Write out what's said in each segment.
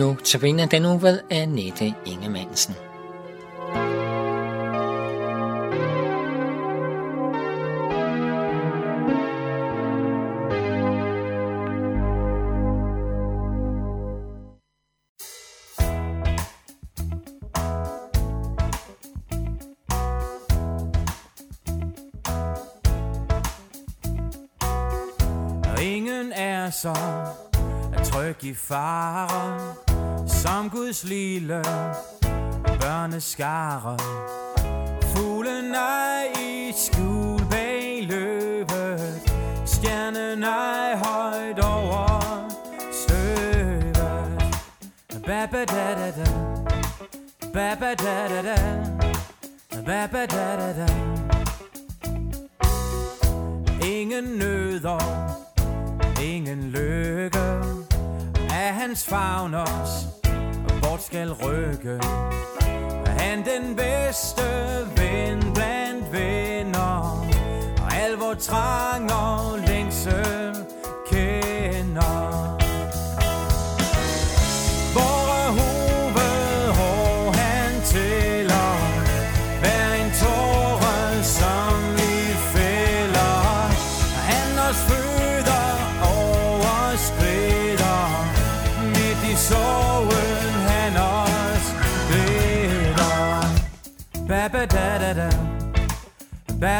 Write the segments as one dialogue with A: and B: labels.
A: Nu tabiner den uge ved Annette Ingemannsen.
B: Ingen er så tryg i fare som Guds lille børneskare. Fuglen er i skjul bag løvet, Stjernen er højt over støvet. Baba da da da Baba da da da Baba da da da Ingen nøder ingen lykke. Er hans favn os bort skal rykke. Er han den bedste ven blandt venner? Og al vor trang og længsel kender.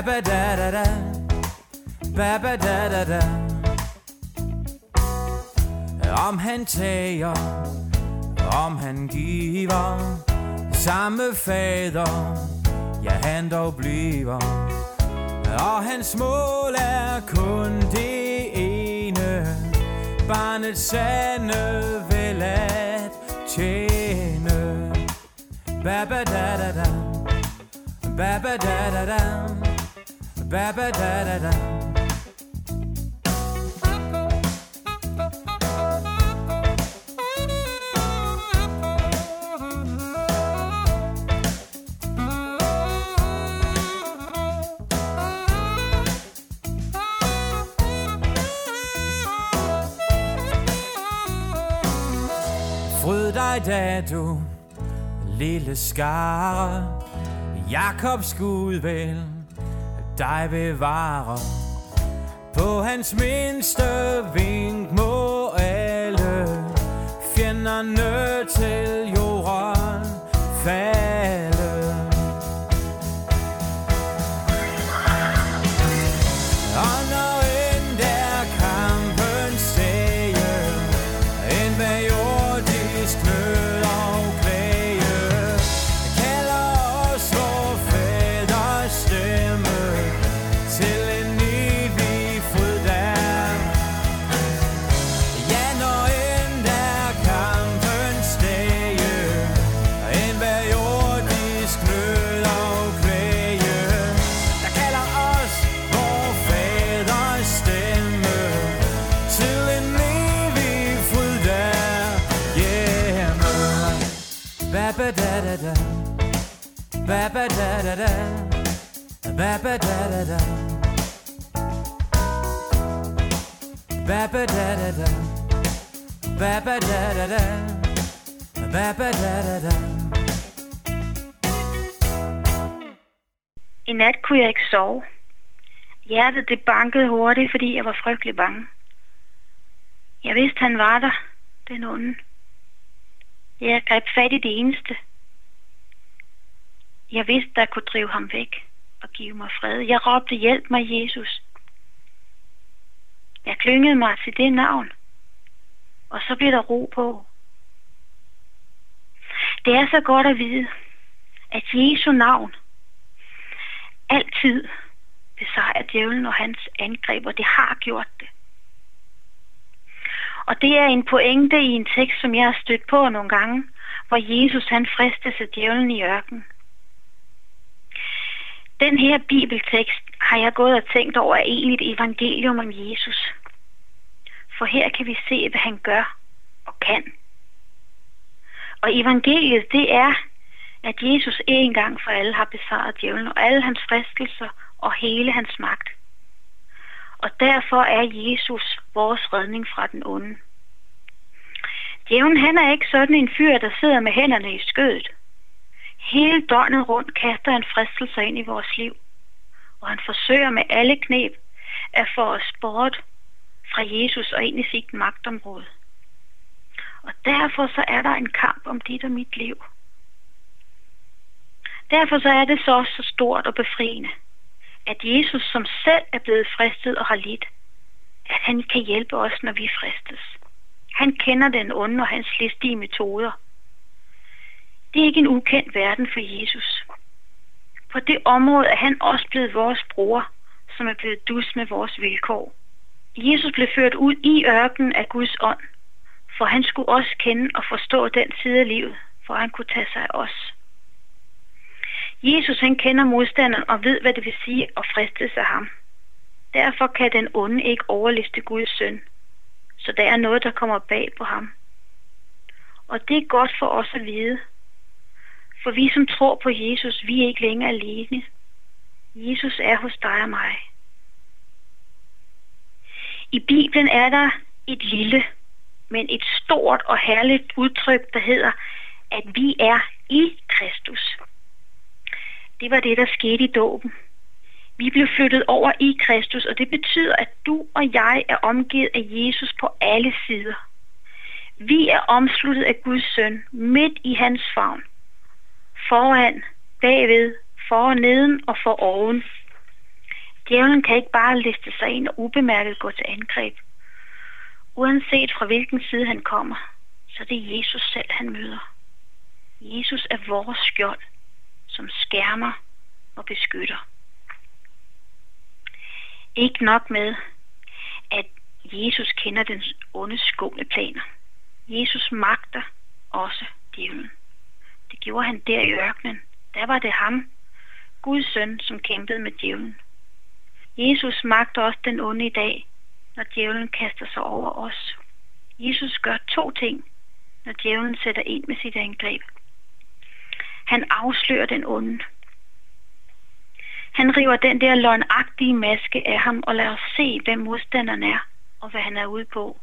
B: Baba da da da Baba da da da Om han tager om han giver samme fader, ja han dog bliver. Og hans mål er kun det ene, barnets sande vel at tjene. Baba da da da, baba da da da, baba da da da. Fryd dig da du lille skare Jakobs Gud vel dig bevare. På hans mindste vink må alle Fjenderne til jorden. Falde Ba da da da Ba da da da Ba da da da Ba da da da Ba da da da Ba da da da
C: I nat kunne jeg ikke sove. Hjertet det bankede hurtigt, fordi jeg var frygtelig bange. Jeg vidste, han var der, den onde. Jeg greb fat i det eneste. Jeg vidste, der kunne drive ham væk og give mig fred. Jeg råbte, hjælp mig, Jesus. Jeg klyngede mig til det navn, og så blev der ro på. Det er så godt at vide, at Jesu navn altid besejrer djævlen og hans angreb, og det har gjort det. Og det er en pointe i en tekst, som jeg har stødt på nogle gange, hvor Jesus han fristes af djævlen i ørkenen. Den her bibeltekst har jeg gået og tænkt over er egentlig et evangelium om Jesus. For her kan vi se, hvad han gør og kan. Og evangeliet, det er, at Jesus en gang for alle har besejret djævlen og alle hans fristelser og hele hans magt. Og derfor er Jesus vores redning fra den onde. Djævlen han er ikke sådan en fyr, der sidder med hænderne i skødet. Hele døgnet rundt kaster han fristelser ind i vores liv, og han forsøger med alle knep at få os bort fra Jesus og ind i sit magtområde. Og derfor så er der en kamp om dit og mit liv. Derfor så er det så også så stort og befriende, at Jesus som selv er blevet fristet og har lidt, at han kan hjælpe os, når vi fristes. Han kender den onde og hans listige metoder. Det er ikke en ukendt verden for Jesus. På det område er han også blevet vores bror, som er blevet dus med vores vilkår. Jesus blev ført ud i ørkenen af Guds ånd, for han skulle også kende og forstå den side af livet, for han kunne tage sig af os. Jesus han kender modstanderen og ved, hvad det vil sige at friste sig ham. Derfor kan den onde ikke overliste Guds søn. Så der er noget, der kommer bag på ham. Og det er godt for os at vide. For vi, som tror på Jesus, vi er ikke længere alene. Jesus er hos dig og mig. I Bibelen er der et lille, men et stort og herligt udtryk, der hedder, at vi er i Kristus. Det var det, der skete i dåben. Vi blev flyttet over i Kristus, og det betyder, at du og jeg er omgivet af Jesus på alle sider. Vi er omsluttet af Guds søn, midt i hans favn. Foran, bagved, for og neden og for oven. Djævlen kan ikke bare liste sig ind og ubemærket gå til angreb. Uanset fra hvilken side han kommer, så det er Jesus selv, han møder. Jesus er vores skjold, som skærmer og beskytter. Ikke nok med, at Jesus kender den onde skumle planer. Jesus magter også djævlen. Det gjorde han der i ørkenen. Der var det ham, Guds søn, som kæmpede med djævlen. Jesus magter også den onde i dag, når djævlen kaster sig over os. Jesus gør to ting, når djævlen sætter ind med sit angreb. Han afslører den onde. Han river den der løgnagtige maske af ham og lader os se, hvem modstanderen er og hvad han er ude på.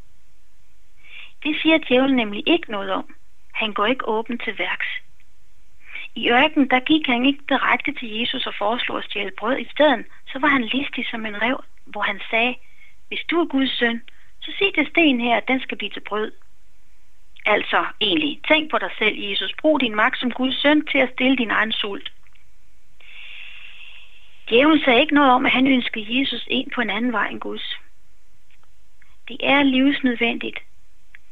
C: Det siger djævlen nemlig ikke noget om. Han går ikke åben til værks. I ørken, der gik han ikke direkte til Jesus og foreslog at stjæle brød. I stedet, så var han listig som en rev, hvor han sagde, hvis du er Guds søn, så sig det sten her, at den skal blive til brød. Altså egentlig, tænk på dig selv, Jesus. Brug din magt som Guds søn til at stille din egen sult. Djævlen sagde ikke noget om, at han ønskede Jesus ind på en anden vej end Guds. Det er livsnødvendigt,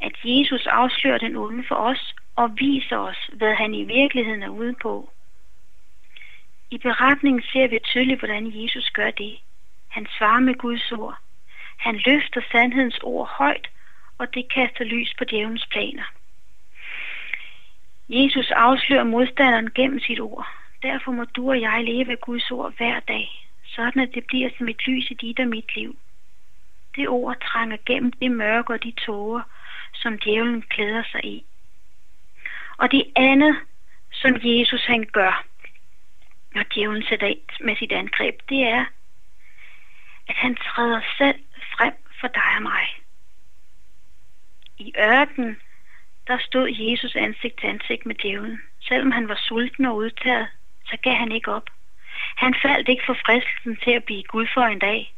C: at Jesus afslører den onde for os og viser os, hvad han i virkeligheden er ude på. I beretningen ser vi tydeligt, hvordan Jesus gør det. Han svarer med Guds ord. Han løfter sandhedens ord højt, og det kaster lys på djævelens planer. Jesus afslører modstanderen gennem sit ord. Derfor må du og jeg leve af Guds ord hver dag, sådan at det bliver som et lys i dit og mit liv. Det ord trænger gennem det mørke og de tåger, som djævlen klæder sig i. Og det andet, som Jesus han gør, når djævlen sætter ind med sit angreb, det er, at han træder selv frem for dig og mig. I ørken, der stod Jesus ansigt til ansigt med djævlen. Selvom han var sulten og udtaget, så gav han ikke op. Han faldt ikke for fristelsen til at blive Gud for en dag,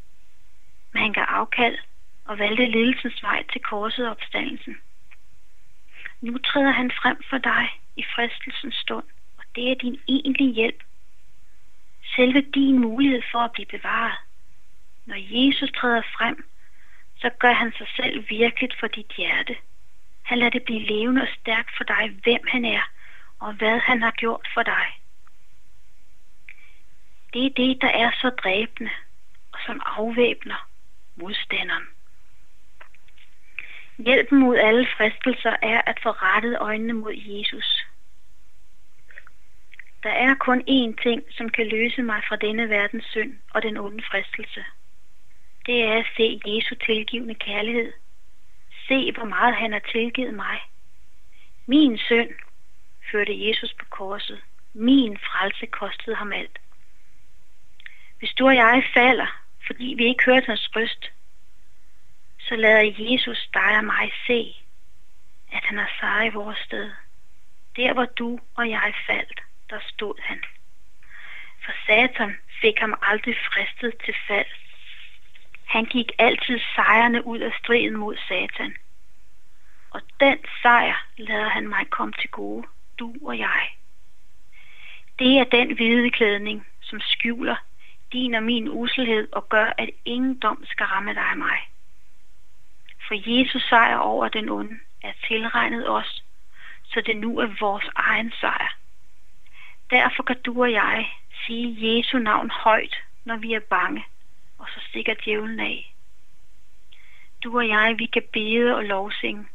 C: men han gav afkald og valgte lidelsens vej til korset og opstandelsen. Nu træder han frem for dig i fristelsens stund, og det er din egentlige hjælp. Selve din mulighed for at blive bevaret. Når Jesus træder frem, så gør han sig selv virkeligt for dit hjerte. Han lader det blive levende og stærkt for dig, hvem han er, og hvad han har gjort for dig. Det er det, der er så dræbende, og som afvæbner modstanderen. Hjælpen mod alle fristelser er at få rettet øjnene mod Jesus. Der er kun én ting, som kan løse mig fra denne verdens synd og den onde fristelse. Det er at se Jesu tilgivende kærlighed. Se, hvor meget han har tilgivet mig. Min synd førte Jesus på korset. Min frelse kostede ham alt. Hvis du og jeg falder, fordi vi ikke hørte hans røst, så lader Jesus dig og mig se, at han er sej i vores sted. Der hvor du og jeg faldt, der stod han. For Satan fik ham aldrig fristet til fald. Han gik altid sejrende ud af striden mod Satan. Og den sejr lader han mig komme til gode, du og jeg. Det er den hvide klædning, som skjuler din og min uselhed og gør, at ingen dom skal ramme dig og mig. For Jesus sejr over den onde er tilregnet os, så det nu er vores egen sejr. Derfor kan du og jeg sige Jesu navn højt, når vi er bange, og så stikker djævlen af. Du og jeg, vi kan bede og lovsinge,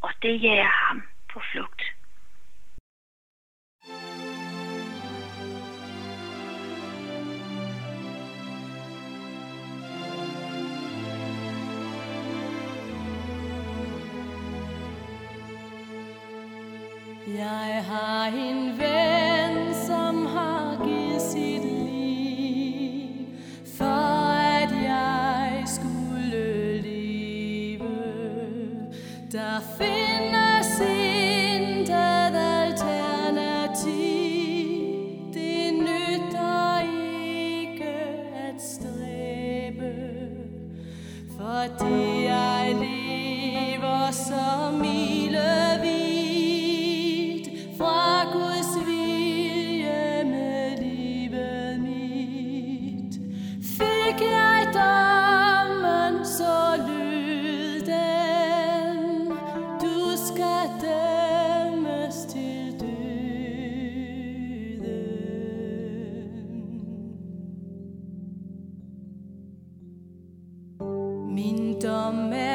C: og det jager ham på flugt.
D: Jeg har en ven, som har givet sit liv, for at jeg skulle leve. Der findes intet alternativ, det nytter ikke at stræbe, fordi jeg lever så milevidt Min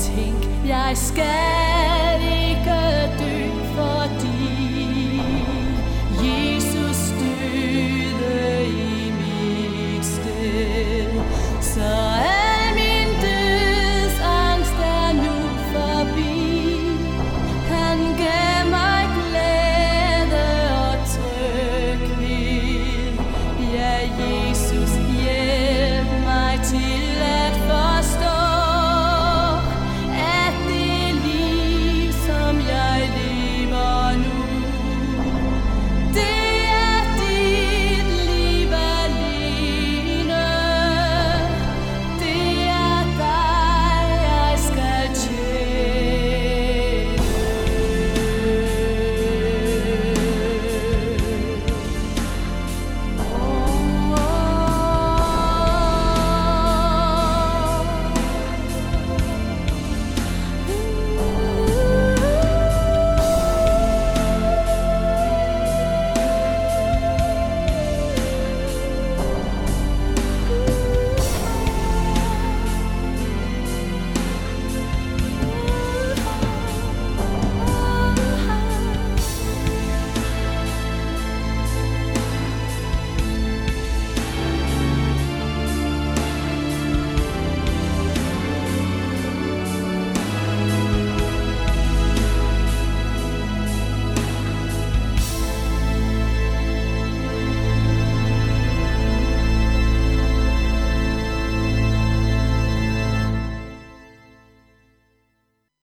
D: tænk, jeg skal